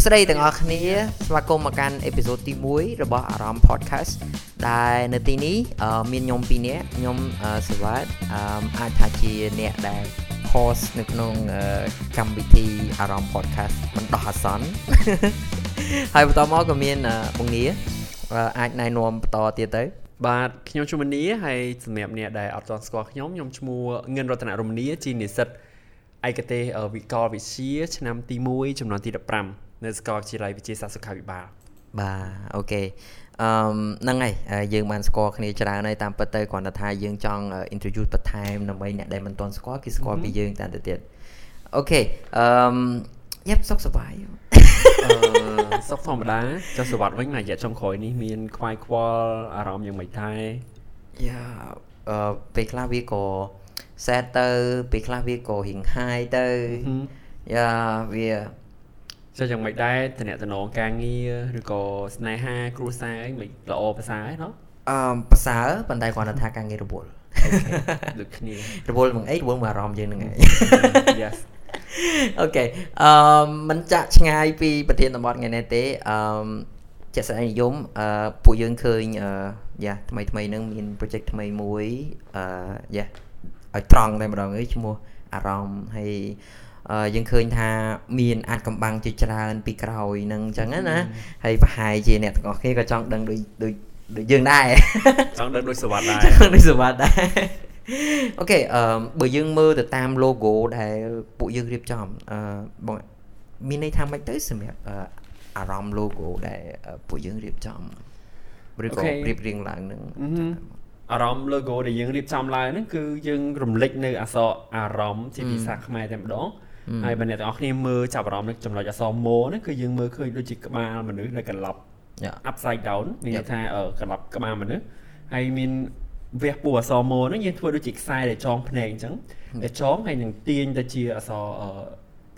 ួស្តីទាំងអស់គ្នាស្វាគមន៍មកកាន់អេពីសូតទី1របស់អារម្មណ៍ podcast ដែលនៅទីនេះមានខ្ញុំពីរនាក់ខ្ញុំសវត្តអាចថាជាអ្នកដែល host នៅក្នុងកម្មវិធីអារម្មណ៍ podcast បណ្ដោះអាសន្នហើយបន្តមកក៏មានបងនីអាចណែនាំបន្តទៀតទៅបាទខ្ញុំឈ្មោះមនីហើយសម្រាប់អ្នកដែលអត់ទាន់ស្គាល់ខ្ញុំខ្ញុំឈ្មោះងិនរតនរមនីជានិស្សិតឯកទេសវិកលវិទ្យាឆ្នាំទី1ចំនួនទី15 នៅសាកលវិទ្យាល័យវិទ្យាសាស្ត្រសុខាភិបាលបាទអូខេអឺហ្នឹងហើយយើងបានស្គាល់គ្នាច្រើនហើយតាមពិតទៅគ្រាន់តែថាយើងចង់ introduce បន្ថែមដើម្បីអ្នកដែលមិនទាន់ស្គាល់គេស្គាល់ពីយើងតាមទៅទៀតអូខេអឺយ៉ាប់សុខសប្បាយអឺសុខធម្មតាចុះសវត្តវិញមួយរយៈចុងក្រោយនេះមានខ្វាយខ្វល់អារម្មណ៍យ៉ាងម៉េចដែរយ៉ាអឺពេលខ្លះវាក៏ sad ទៅពេលខ្លះវាក៏រៀង high ទៅយ៉ាវា ចុះយ៉ាងម៉េចដែរតំណតំណងការងារឬក៏ស្នេហាគ្រួសារអីមិនល្អប្រសើរឯណោះអឺប្រសើរប៉ុន្តែគ្រាន់តែថាការងាររវល់ដូចគ្នារវល់មកអីរវល់មកអារម្មណ៍យើងហ្នឹងឯង Yes អូខេអឺមិនចាក់ឆ្ងាយពីប្រធានបទថ្ងៃនេះទេអឺជាក់ស្ដែងនិយមអឺពួកយើងឃើញអឺយ៉ាថ្មីថ្មីហ្នឹងមាន project ថ្មីមួយអឺយ៉ាឲ្យត្រង់តែម្ដងអីឈ្មោះអារម្មណ៍ហើយ យើងឃើញថាមានអាចកំបាំងជាច្រើនពីក្រោយនឹងអញ្ចឹងណាហើយប្រហែលជាអ្នកទាំងអស់គ្នាក៏ចង់ដឹងដូចដូចដូចយើងដែរចង់ដឹងដូចសវត្តដែរចង់ដូចសវត្តដែរអូខេអឺបើយើងមើលទៅតាម logo ដែលពួកយើងរៀបចំអឺបងមានន័យថាម៉េចទៅសម្រាប់អារម្មណ៍ logo ដែលពួកយើងរៀបចំឬក៏រៀបរៀងឡើងនឹងអារម្មណ៍ logo ដែលយើងរៀបចំឡើងហ្នឹងគឺយើងរំលេចនៅអក្សរអារម្មណ៍ជាភាសាខ្មែរតែម្ដង ហើយបើអ្នកទាំងអស់គ្នាមើលចាប់អារម្មណ៍នៅចំណុចអក្សរម៉ូហ្នឹងគឺយើងមើលឃើញដូចជាក្បាលមនុស្សនៅកន្លប់ upside down មានន័យថាកន្លប់ក្បាលមនុស្សហើយមានវះពោះអក្សរម៉ូហ្នឹងយើងធ្វើដូចជាខ្សែដែលចងភ្នែកអញ្ចឹងដែលចងហើយនឹងទាញទៅជាអក្សរ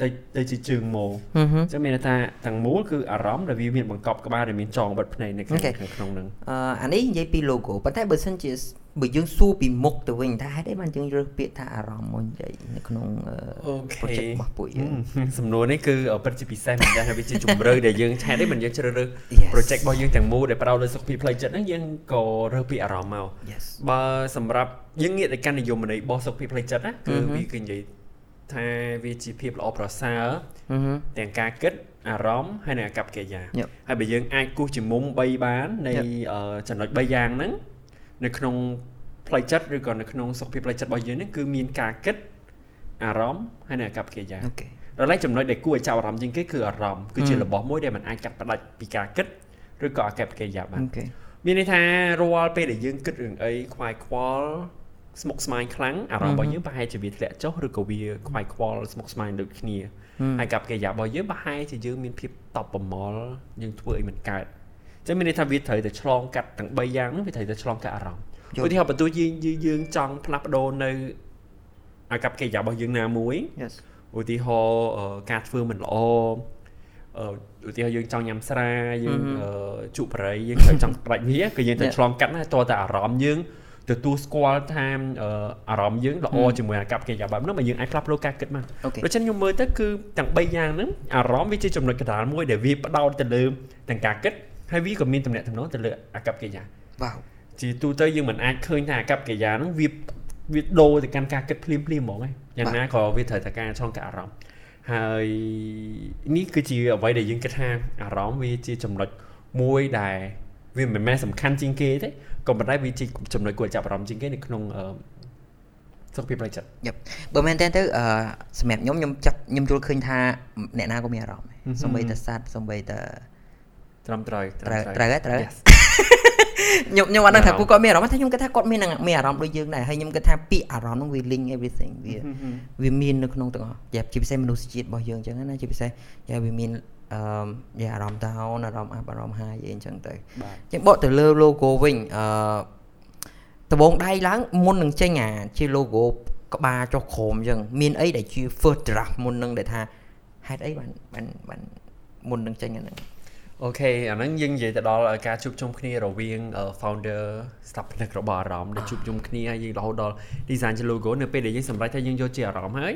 ទៅទៅជាជើងម៉ូអញ្ចឹងមានថាទាំងមូលគឺអារម្មណ៍ដែលវាមានបង្កប់ក្បាលដែលមានចងបិទភ្នែកនៅក្នុងក្នុងហ្នឹងអឺអានេះនិយាយពី logo ប៉ុន្តែបើសិនជា បើយើងសួរពីមុខទៅវិញថាហេតុអីបានយើងរើសពាក្យថាអារម្មណ៍មកនិយាយនៅក្នុង project របស់ពួកយើងសំណួរនេះគឺពិតជាពិសេសមែនដែរវាជាជំរឿដែលយើងឆែតនេះមិនយើងជ្រើសរើស project របស់យើងទាំងមូលដែលផ្ដោតលើសុខភាពផ្លូវចិត្តហ្នឹងយើងក៏រើសពីអារម្មណ៍មកបើសម្រាប់យើងងាកទៅកាន់និយមន័យរបស់សុខភាពផ្លូវចិត្តណាគឺវាគឺនិយាយថាវាជាភាពល្អប្រសើរទាំងការគិតអារម្មណ៍ហើយនិងអាកប្បកិរិយាហើយបើយើងអាចគូសជាមុំ3បាននៃចំណុច3យ៉ាងហ្នឹង នៅក្នុងផ្លូវចិត្តឬក៏នៅក្នុងសុខភាពផ្លូវចិត្តរបស់យើងនេះគឺមានការគិតអារម្មណ៍ហើយនៅអាកប្បកិរិយាអូខេដល់ឡែកចំណុចដែលគួរឲ្យចាប់អារម្មណ៍ជាងគេគឺអារម្មណ៍គឺជារបស់មួយដែលมันអាចកាត់ផ្ដាច់ពីការគិតឬក៏អាកប្បកិរិយាបានមានន័យថារាល់ពេលដែលយើងគិតរឿងអីខ្វាយខ្វល់ស្មុកស្មាញខ្លាំងអារម្មណ៍របស់យើងប្រហែលជាវាធ្លាក់ចុះឬក៏វាខ្វាយខ្វល់ស្មុកស្មាញដូចគ្នាហើយកាប់កិរិយារបស់យើងប្រហែលជាយើងមានភាពតបប្រមល់យើងធ្វើអីមិនកើត ចឹងមានន័យថាវាត្រូវតែឆ្លងកាត់ទាំង3យ៉ាងហ្នឹងវាត្រូវតែឆ្លងកាត់អារម្មណ៍ឧទាហរណ៍បន្ទូយើងយើងចង់ផ្លាស់ប្ដូរនៅអាកប្បកិរិយារបស់យើងណាមួយឧទាហរណ៍ការធ្វើមិនល្អឧទាហរណ៍យើងចង់ញ៉ាំស្រាយើងជក់បរិយយើងត្រូវចង់ផ្ដាច់វាគឺយើងត្រូវឆ្លងកាត់ណាតើតើអារម្មណ៍យើងទទួលស្គាល់ថាអារម្មណ៍យើងល្អជាមួយអាកប្បកិរិយាបែបហ្នឹងបើយើងអាចផ្លាស់ប្ដូរការគិតមកដូច្នេះខ្ញុំមើលទៅគឺទាំង3យ៉ាងហ្នឹងអារម្មណ៍វាជាចំណុចកណ្ដាលមួយដែលវាផ្ដោតទៅលើទាំងការគិត ហើយវាក៏មានតំណែងតំណងទៅលើអាកប្បកិរិយាវ៉ាវជាទូទៅយើងមិនអាចឃើញថាអាកប្បកិរិយាហ្នឹងវាវាដូរទៅកាន់ការគិតភ្លាមភ្លាមហ្មងយ៉ាងណាក៏វាត្រូវតែការឆ្លងកាត់អារម្មណ៍ហើយនេះគឺជាអ្វីដែលយើងគិតថាអារម្មណ៍វាជាចំណុចមួយដែលវាមិនមែនសំខាន់ជាងគេទេក៏ប៉ុន្តែវាជាចំណុចគួរចាប់អារម្មណ៍ជាងគេនៅក្នុងសុខភាពផ្លូវចិត្តយ៉ាប់បើមែនតើទៅអឺសម្រាប់ខ្ញុំខ្ញុំចាប់ខ្ញុំយល់ឃើញថាអ្នកណាក៏មានអារម្មណ៍សំបីតែសัตว์សំបីតែ ត្រឹមត្រូវត្រូវត្រូវត្រូវខ្ញុំខ្ញុំអត់ដឹងថាពួកគាត់មានអារម្មណ៍ថាខ្ញុំគិតថាគាត់មានមានអារម្មណ៍ដូចយើងដែរហើយខ្ញុំគិតថាពាក្យអារម្មណ៍នោះវា link everything វាវាមាននៅក្នុងទាំងអស់យ៉ាជាពិសេសមនុស្សជាតិរបស់យើងអញ្ចឹងណាជាពិសេសយ៉ាវាមានអឺនិយាយអារម្មណ៍ down អារម្មណ៍ up អារម្មណ៍ high អីអញ្ចឹងទៅអញ្ចឹងបកទៅលើ logo វិញអឺដបងដៃឡើងមុននឹងចេញអាជា logo ក្បាលចុះក្រោមអញ្ចឹងមានអីដែលជា first draft មុននឹងដែលថាហេតុអីបានបានបានមុននឹងចេញអាហ្នឹង អូខេអាហ្នឹងយើងនិយាយទៅដល់ការជួបជុំគ្នារវាង founder ស្ថាបនិករបស់អារម្មណ៍ដែលជួបជុំគ្នាហើយយើងរហូតដល់ design ជា logo នៅពេលដែលយើងសម្រេចថាយើងយកជាអារម្មណ៍ហើយ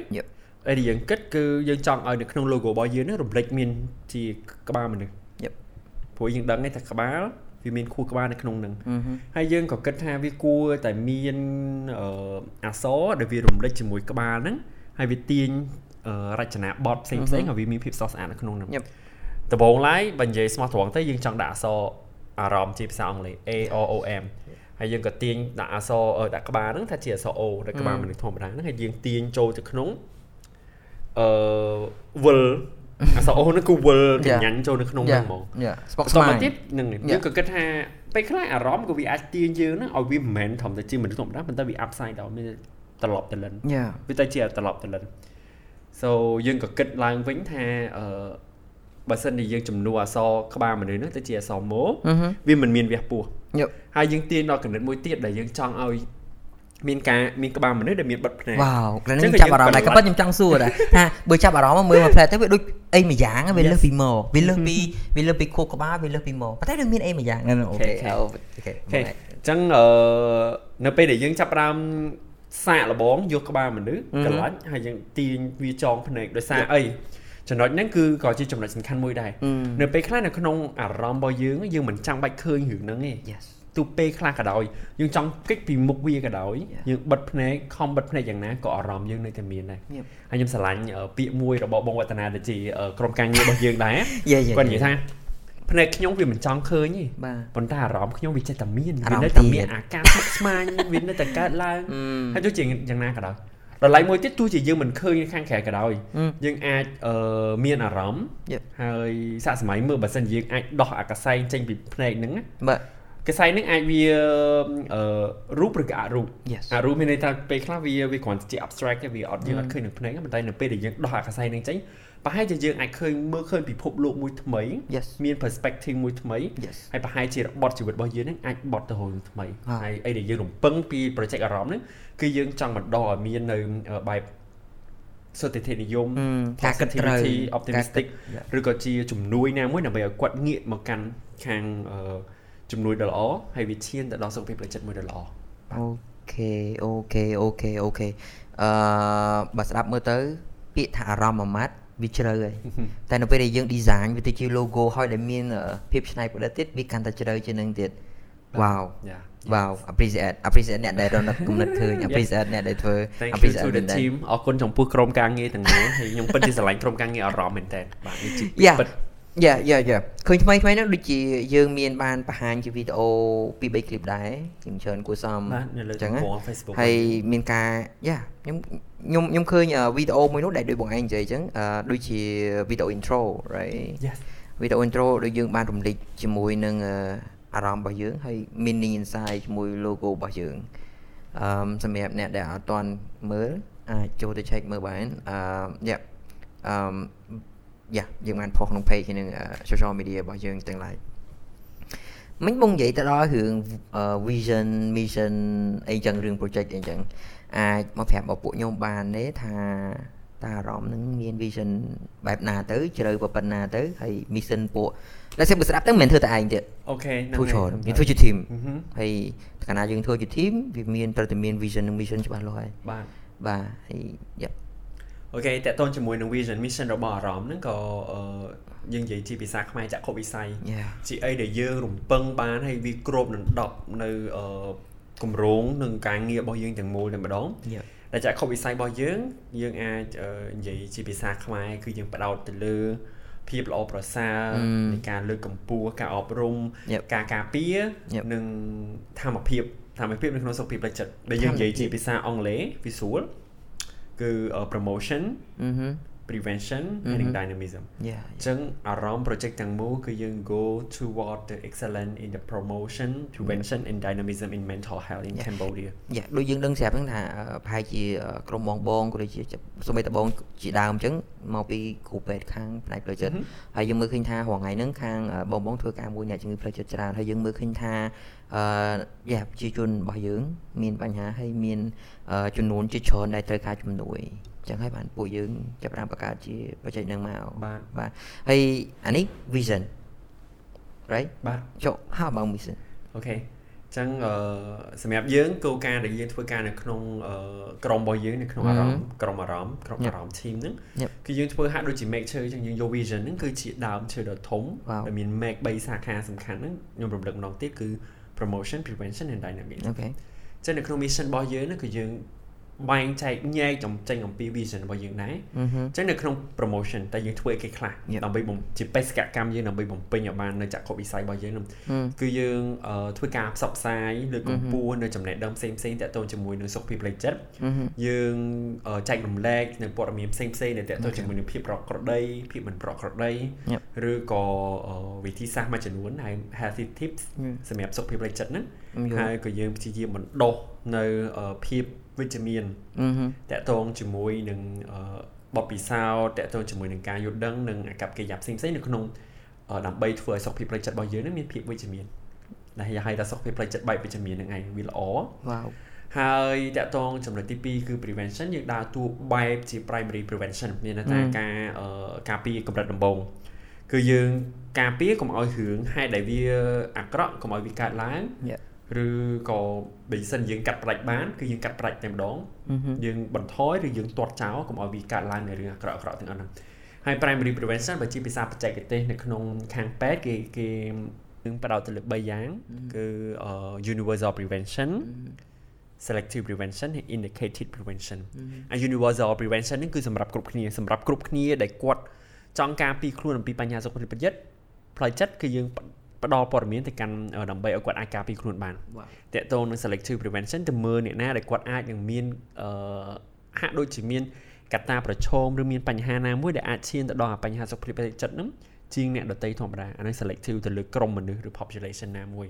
អីដែលយើងគិតគឺយើងចង់ឲ្យនៅក្នុង logo របស់យើងនេះរំលេចមានជាក្បាលមនុស្សយេព្រោះយើងដឹងថាក្បាលវាមានខួរក្បាលនៅក្នុងនឹងហើយយើងក៏គិតថាវាគួរតែមានអក្សរដែលវារំលេចជាមួយក្បាលហ្នឹងហើយវាទាញរចនាបទផ្សេងផ្សេងឲ្យវាមានភាពស្រស់ស្អាតនៅក្នុងហ្នឹង ដំបូងឡើយបើនិយាយស្មោះត្រង់ទៅយើងចង់ដាក់អក្សរអារម្មណ៍ជាភាសាអង់គ្លេស A O O M ហើយយើងក៏ទាញដាក់អក្សរដាក់ក្បាលហ្នឹងថាជាអក្សរ O ដាក់ក្បាលមនុស្សធម្មតាហ្នឹងហើយយើងទាញចូលទៅក្នុងអឺវិលអក្សរ O ហ្នឹងគឺវិលកញ្ញាញ់ចូលនៅក្នុងហ្នឹងហ្មងស្បុកស្មាយទៀតហ្នឹងយើងក៏គិតថាពេលខ្លះអារម្មណ៍ក៏វាអាចទាញយើងហ្នឹងឲ្យវាមិនមែនធម្មតាជាមនុស្សធម្មតាប៉ុន្តែវា upside down មានត្រឡប់ទៅលិនវាទៅជាត្រឡប់ទៅលិន so យើងក៏គិតឡើងវិញថាអឺ បើសិនជាយើងចំនួនអសរក្បាលមនុស្សហ្នឹងទៅជាអសរម៉ូវាមិនមានវះពោះហើយយើងទាញដល់កណិតមួយទៀតដែលយើងចង់ឲ្យមានការមានក្បាលមនុស្សដែលមានបិទភ្នែកវ៉ាវក្រនេះចាប់អារម្មណ៍ដែរក៏ប៉ុតខ្ញុំចង់សួរដែរថាបើចាប់អារម្មណ៍មើលមកផ្លែទៅវាដូចអីមួយយ៉ាងវាលើសពីម៉ូវាលើសពីវាលើសពីខួរក្បាលវាលើសពីម៉ូប៉ុន្តែនឹងមានអីមួយយ៉ាងអូខេអូខេអញ្ចឹងអឺនៅពេលដែលយើងចាប់ផ្ដើមសាកលបងយកក្បាលមនុស្សកន្លាច់ហើយយើងទាញវាចងភ្នែកដោយសារអី ចំណុចហ្នឹងគឺក៏ជាចំណុចសំខាន់មួយដែរនៅពេលខ្លះនៅក្នុងអារម្មណ៍របស់យើងយើងមិនចាំបាច់ឃើញរឿងហ្នឹងទេ Yes ទូពេលខ្លះក៏ដោយយើងចង់គិតពីមុខវាក៏ដោយយើងបិទភ្នែកខំបិទភ្នែកយ៉ាងណាក៏អារម្មណ៍យើងនៅតែមានដែរហើយខ្ញុំស្រឡាញ់ពាក្យមួយរបស់បងវឌ្ឍនាដែលជាក្រុមការងាររបស់យើងដែរគាត់និយាយថាភ្នែកខ្ញុំវាមិនចង់ឃើញទេប៉ុន្តែអារម្មណ៍ខ្ញុំវាចេះតែមានវានៅតែមានអាការស្មុគស្មាញវានៅតែកើតឡើងហើយទោះជាយ៉ាងណាក៏ដោយ ដល់ឡែកមួយទៀតទោះជាយើងមិនឃើញខាងក្រៅក៏ដោយយើងអាចអឺមានអារម្មណ៍ហើយសាកសម័យមើលបើសិនយើងអាចដោះអាកសែងចេញពីភ្នែកហ្នឹងបាទកសែងហ្នឹងអាចវាអឺរូបឬក៏អរូបអរូបមានន័យថាពេលខ្លះវាវាគ្រាន់តែជា abstract វាអត់យើងអត់ឃើញនឹងភ្នែកប៉ុន្តែនៅពេលដែលយើងដោះអាកសែងហ្នឹងចេញ ប្រហែលជាយើងអាចឃើញមើលឃើញពិភពលោកមួយថ្មី មាន perspective មួយថ្មីហើយប្រហែលជារបត់ជីវិតរបស់យើងហ្នឹងអាចបត់ទៅរកថ្មីហើយអីដែលយើងរំពឹងពី project អារម្មណ៍ហ្នឹងគឺយើងចង់បណ្ដុះឲ្យមាននៅបែបសុទិដ្ឋិនិយម positivity optimistic ឬក៏ជាជំនួយណាមួយដើម្បីឲ្យគាត់ងាកមកកាន់ខាងជំនួយដ៏ល្អហើយវាឈានទៅដល់សុខភាពផ្លូវចិត្តមួយដ៏ល្អ okay okay okay okayអឺបើស្ដាប់មើលទៅពាក្យថាអារម្មណ៍មួយម៉ាត់ វាជ្រៅហើយតែនៅពេលដែលយើង design វាទៅជា logo ហើយដែលមានភាពច្នៃប្រឌិតទៀតវាកាន់តែជ្រៅជាងនឹងទៀត wow wow appreciate appreciate អ្នកដែលរត់គំនិតឃើញ appreciate អ្នកដែលធ្វើ appreciate to the team អរគុណចំពោះក្រុមការងារទាំងមូលហើយខ្ញុំពិតជាស្រឡាញ់ក្រុមការងារអារម្មណ៍មែនតើបាទនេះជាពិត យ៉ាយ៉ាយ៉ាឃើញថ្មីថ្មីហ្នឹងដូចជាយើងមានបានបង្ហាញជាវីដេអូពី3 clip ដែរខ្ញុំច្រើនគួរសមអញ្ចឹងហើយមានការយ៉ាខ្ញុំខ្ញុំខ្ញុំឃើញវីដេអូមួយនោះដែលដូចបងឯងនិយាយអញ្ចឹងដូចជាវីដេអូ intro right វីដេអូ intro ដូចយើងបានរំលេចជាមួយនឹងអារម្មណ៍របស់យើងហើយ meaning inside ជាមួយ logo របស់យើងអឺសម្រាប់អ្នកដែលអត់ទាន់មើលអាចចូលទៅ check មើលបានអឺយ៉ាអឺ យ៉ាយើងបានផុសក្នុង page នឹង social media របស់យើងទាំង lain មិញបងនិយាយទៅដល់រឿង vision mission អីចឹងរឿង project អីចឹងអាចមកប្រាប់របស់ពួកខ្ញុំបានទេថាតើអារម្មណ៍នឹងមាន vision បែបណាទៅជ្រៅប៉ុណ្ណាទៅហើយ mission ពួកតែសិបស្ដាប់ទៅមិនមែនធ្វើតែឯងទៀតអូខេធ្វើច្រើនយើងធ្វើជា team ហើយកាលណាយើងធ្វើជា team វាមានត្រូវតែមាន vision និង mission ច្បាស់លាស់ហើយបាទបាទហើយយ៉ា អូខេតកតូនជាមួយនឹង vision mission របស់អារម្មណ៍ហ្នឹងក៏យើងនិយាយជាភាសាខ្មែរចក្ខុវិស័យជាអីដែលយើងរំពឹងបានហើយវាគ្របដណ្ដប់នៅគម្រោងនិងការងាររបស់យើងទាំងមូលតែម្ដងដែលចក្ខុវិស័យរបស់យើងយើងអាចនិយាយជាភាសាខ្មែរគឺយើងផ្ដោតទៅលើភាពល្អប្រសើរនៃការលើកកម្ពស់ការអប់រំការការពារនិងធម្មភាពធម្មភាពនៅក្នុងសុខភាពផ្លូវចិត្តដែលយើងនិយាយជាភាសាអង់គ្លេស visual គឺ promotion prevention and dynamism អញ្ចឹងអារម្មណ៍ project ទាំងមូលគឺយើង go toward the excellence in the promotion prevention and dynamism in mental health in Cambodia យ៉ាដូចយើងដឹងស្រាប់ហ្នឹងថាប្រហែលជាក្រុមបងបងក៏ដូចជាសូម្បីតបងជាដើមអញ្ចឹងមកពីគ្រូពេទ្យខាងផ្នែកផ្លូវចិត្តហើយយើងមើលឃើញថារងថ្ងៃហ្នឹងខាងបងបងធ្វើការមួយអ្នកជំងឺផ្លូវចិត្តច្រើនហើយយើងមើលឃើញថាអឺយ៉ាប្រជាជនរបស់យើង មានបញ្ហាហើយមានចំនួនជាច្រើនដែលត្រូវការជំនួយ ចឹងហើយបានពួកយើងចាប់ផ្ដើមបង្កើតជា project នឹងមកបាទបាទហើយអានេះ vision right បាទចុះ how about mission អូខេចឹងអឺសម្រាប់យើងគោលការណ៍ដែលយើងធ្វើការនៅក្នុងក្រុមរបស់យើងនៅក្នុងអារម្មណ៍ក្រុមអារម្មណ៍ក្រុមអារម្មណ៍ team ហ្នឹងគឺយើងធ្វើហាក់ដូចជា make ឈើចឹងយើងយក vision ហ្នឹងគឺជាដើមឈើដ៏ធំដែលមាន make 3សាខាសំខាន់ហ្នឹងខ្ញុំរំលឹកម្ដងទៀតគឺ promotion prevention and dynamics អូខេចឹងនៅក្នុង mission របស់យើងហ្នឹងគឺយើង បែងចែកញែកចំចេញអំពី vision របស់យើងដែរអញ្ចឹងនៅក្នុង promotion តែយើងធ្វើអីគេខ្លះដើម្បីជាបេសកកម្មយើងដើម្បីបំពេញឲ្យបាននៅចក្ខុវិស័យរបស់យើងនោះគឺយើងធ្វើការផ្សព្វផ្សាយលើកកម្ពស់នៅចំណេះដឹងផ្សេងផ្សេងតាក់ទងជាមួយនឹងសុខភាពផ្លូវចិត្តយើងចែករំលែកនៅព័ត៌មានផ្សេងផ្សេងដែលតាក់ទងជាមួយនឹងភាពប្រក្រតីភាពមិនប្រក្រតីឬក៏វិធីសាស្ត្រមួយចំនួនហើយ healthy tips សម្រាប់សុខភាពផ្លូវចិត្តហ្នឹងហើយក៏យើងព្យាយាមបណ្ដុះ នៅភាពវិជ្ជមានតកតងជាមួយនឹងបទពិសោធន៍តកតងជាមួយនឹងការយល់ដឹងនិងអាកប្បកិរិយាផ្សេងៗនៅក្នុងដើម្បីធ្វើឲ្យសុខភាពផ្លូវចិត្តរបស់យើងនឹងមានភាពវិជ្ជមានដែលហៅថាសុខភាពផ្លូវចិត្តបែបវិជ្ជមាននឹងឯងវាល្អវ៉ាវហើយតកតងចំណុចទី2គឺ prevention យើងដើរតួបែបជា primary prevention មានន័យថាការការពារកម្រិតដំបូងគឺយើងការពារកុំឲ្យរឿងហេតុដែលវាអាក្រក់កុំឲ្យវាកើតឡើង ឬក៏បើសិនយើងកាត់ផ្ដាច់បានគឺយើងកាត់ផ្ដាច់តែម្ដងយើងបន្ថយឬយើងទាត់ចោលកុំឲ្យវាកើតឡើងនៅរឿងអាក្រក់អាក្រក់ទាំងអស់ហ្នឹងហើយ primary prevention បើជាភាសាបច្ចេកទេសនៅក្នុងខាងពេទ្យគេគេនឹងបដោតទៅលើ3យ៉ាងគឺ universal prevention selective prevention និង indicated prevention អា universal prevention នេះគឺសម្រាប់គ្រប់គ្នាសម្រាប់គ្រប់គ្នាដែលគាត់ចង់ការពារខ្លួនអំពីបញ្ហាសុខភាពចិត្តផ្លូវចិត្តគឺយើង ផ្ដល់ព័ត៌មានទៅកាន់ដើម្បីឲ្យគាត់អាចការពារខ្លួនបានតកតងនឹង selective prevention ទៅមើលអ្នកណាដែលគាត់អាចនឹងមានអឺហាក់ដូចជាមានកត្តាប្រឈមឬមានបញ្ហាណាមួយដែលអាចឈានទៅដល់បញ្ហាសុខភាពផ្លូវចិត្តហ្នឹងជាងអ្នកដតីធម្មតាអានេះ selective ទៅលើក្រុមមនុស្សឬ population ណាមួយ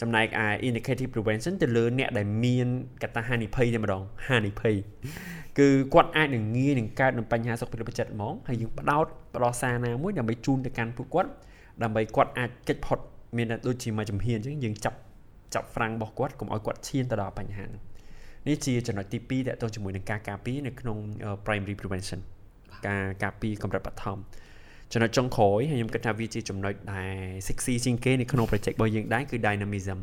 ចំណែកឯ indicative prevention ទៅលើអ្នកដែលមានកត្តាហានិភ័យតែម្ដងហានិភ័យគឺគាត់អាចនឹងងាយនឹងកើតនឹងបញ្ហាសុខភាពចិត្តហ្មងហើយយើងផ្ដោតផ្ដោតសារណាមួយដើម្បីជូនទៅកាន់ពួកគាត់ ដើម្បីគាត់អាចកិច្ចផុតមានដូចជាមួយជំហានអញ្ចឹងយើងចាប់ចាប់ហ្វ្រាំងរបស់គាត់កុំឲ្យគាត់ឈានទៅដល់បញ្ហានេះនេះជាចំណុចទី2តទៅជាមួយនឹងការការពារនៅក្នុង primary prevention ការការពារកម្រិតបឋមចំណុចចុងក្រោយហើយខ្ញុំគិតថាវាជាចំណុចដែល sexy ជាងគេនៅក្នុង project របស់យើងដែរគឺ dynamism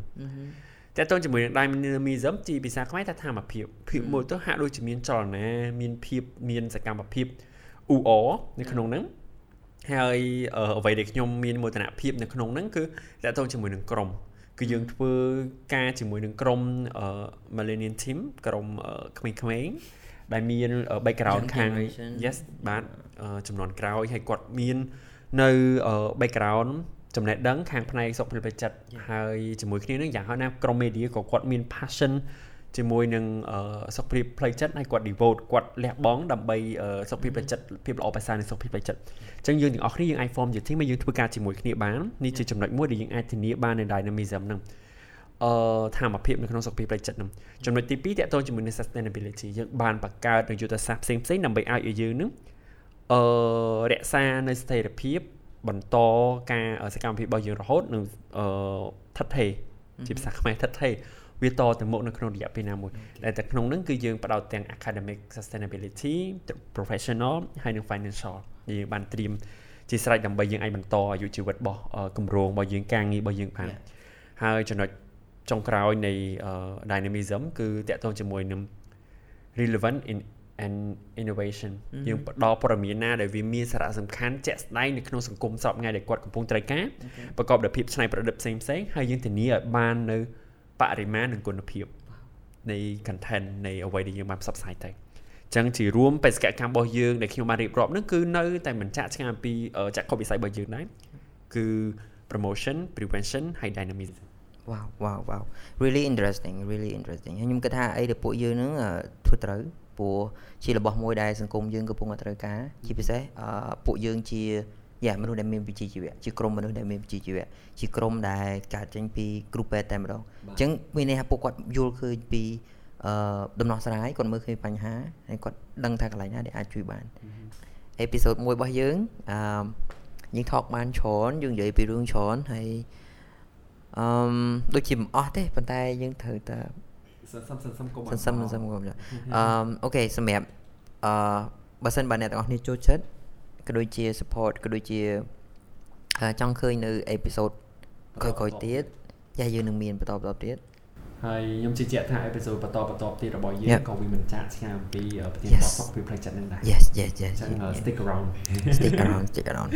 តើតើជាមួយនឹង dynamism ជាភាសាខ្មែរថាធម្មភាពភាពមួយទៅហាក់ដូចជាមានចលនាមានភាពមានសកម្មភាពអ៊ូអនៅក្នុងហ្នឹង ហើយអ្វីដែលខ្ញុំមានមោទនភាពនៅក្នុងហ្នឹងគឺតើតើជាមួយនឹងក្រុមគឺយើងធ្វើការជាមួយនឹងក្រុម Millennium Team ក្រុមក្មេងៗដែលមាន background ខាង yes បាទចំនួនក្រោយហើយគាត់មាននៅ background ចំណេះដឹងខាងផ្នែកសុខភាពចិត្តហើយជាមួយគ្នានឹងយ៉ាងហោចណាស់ក្រុម media ក៏គាត់មាន passion ជាមួយនឹងសុខភាពផ្លូវចិត្តហើយគាត់ devote គាត់លះបង់ដើម្បីសុខភាពផ្លូវចិត្តភាពល្អប្រសើរនៃសុខភាពផ្លូវចិត្តអញ្ចឹងយើងទាំងអស់គ្នាយើងអាច form ជា team ហើយយើងធ្វើការជាមួយគ្នាបាននេះជាចំណុចមួយដែលយើងអាចធានាបាននៅ dynamism ហ្នឹងអឺធម្មភាពនៅក្នុងសុខភាពផ្លូវចិត្តហ្នឹងចំណុចទី2តកតងជាមួយនឹង sustainability យើងបានបង្កើតនៅយុទ្ធសាស្ត្រផ្សេងផ្សេងដើម្បីឲ្យឲ្យយើងនឹងអឺរក្សានៅស្ថិរភាពបន្តការសកម្មភាពរបស់យើងរហូតនឹងអឺថិតថេរជាភាសាខ្មែរថិតថេរ វាតទៅមុខនៅក្នុងរយៈពេលណាមួយដែលតែក្នុងហ្នឹងគឺយើងផ្ដោតទាំង academic sustainability professional ហើយនិង financial យើងបានត្រៀមជាស្រេចដើម្បីយើងអាចបន្តអាយុជីវិតរបស់គម្រោងរបស់យើងការងាររបស់យើងបានហើយចំណុចចុងក្រោយនៃ dynamism គឺតកតងជាមួយនឹង relevant in and innovation យើងផ្ដល់ព័ត៌មានណាដែលវាមានសារៈសំខាន់ជាក់ស្ដែងនៅក្នុងសង្គមសពថ្ងៃដែលគាត់កំពុងត្រូវការប្រកបដោយភាពច្នៃប្រឌិតផ្សេងៗហើយយើងធានាឲ្យបាននៅ បរិមាណនិងគុណភាពនៃ content នៃអ្វីដែលយើងបានផ្សព្វផ្សាយទៅចឹងជារួមបេសកកម្មរបស់យើងដែលខ្ញុំបានរៀបរាប់នឹងគឺនៅតែមិនចាក់ឆ្ងាយអំពីចក្ខុវិស័យរបស់យើងដែរគឺ promotion prevention ហើយ dynamism wow wow wow really interesting really interesting ហើយខ្ញុំគិតថាអីដែលពួកយើងនឹងធ្វើត្រូវព្រោះជារបស់មួយដែលសង្គមយើងកំពុងតែត្រូវការជាពិសេសពួកយើងជា យ៉ាមនុស្សដែលមានវិជ្ជាជីវៈជាក្រុមមនុស្សដែលមានវិជ្ជាជីវៈជាក្រុមដែលកើតចេញពីគ្រូពេទ្យតែម្ដងអញ្ចឹងមានន័យថាពួកគាត់យល់ឃើញពីអឺដំណោះស្រាយគាត់មើលឃើញបញ្ហាហើយគាត់ដឹងថាកន្លែងណាដែលអាចជួយបានអេពីសូត1របស់យើងអឺយើងថកបានច្រើនយើងនិយាយពីរឿងច្រើនហើយអឺដូចជាមិនអស់ទេប៉ុន្តែយើងត្រូវតែសន្សំសន្សំកុំសន្សំសន្សំកុំអឺអូខេសម្រាប់អឺបើសិនបើអ្នកទាំងអស់គ្នាចូលចិត្ត ក៏ដូចជា support ក៏ដូចជាចង់ឃើញនៅអេពីសូតក្រោយៗទៀតចាយើងនឹងមានបន្តបន្តទៀតហើយខ្ញុំជឿជាក់ថាអេពីសូតបន្តបន្តទៀតរបស់យើងក៏វាមិនចាក់ឆ្ងាយអំពីប្រធានបទសុខភាពផ្លូវចិត្តនឹងដែរ Yes yes yes ចឹង stick around stick around stick around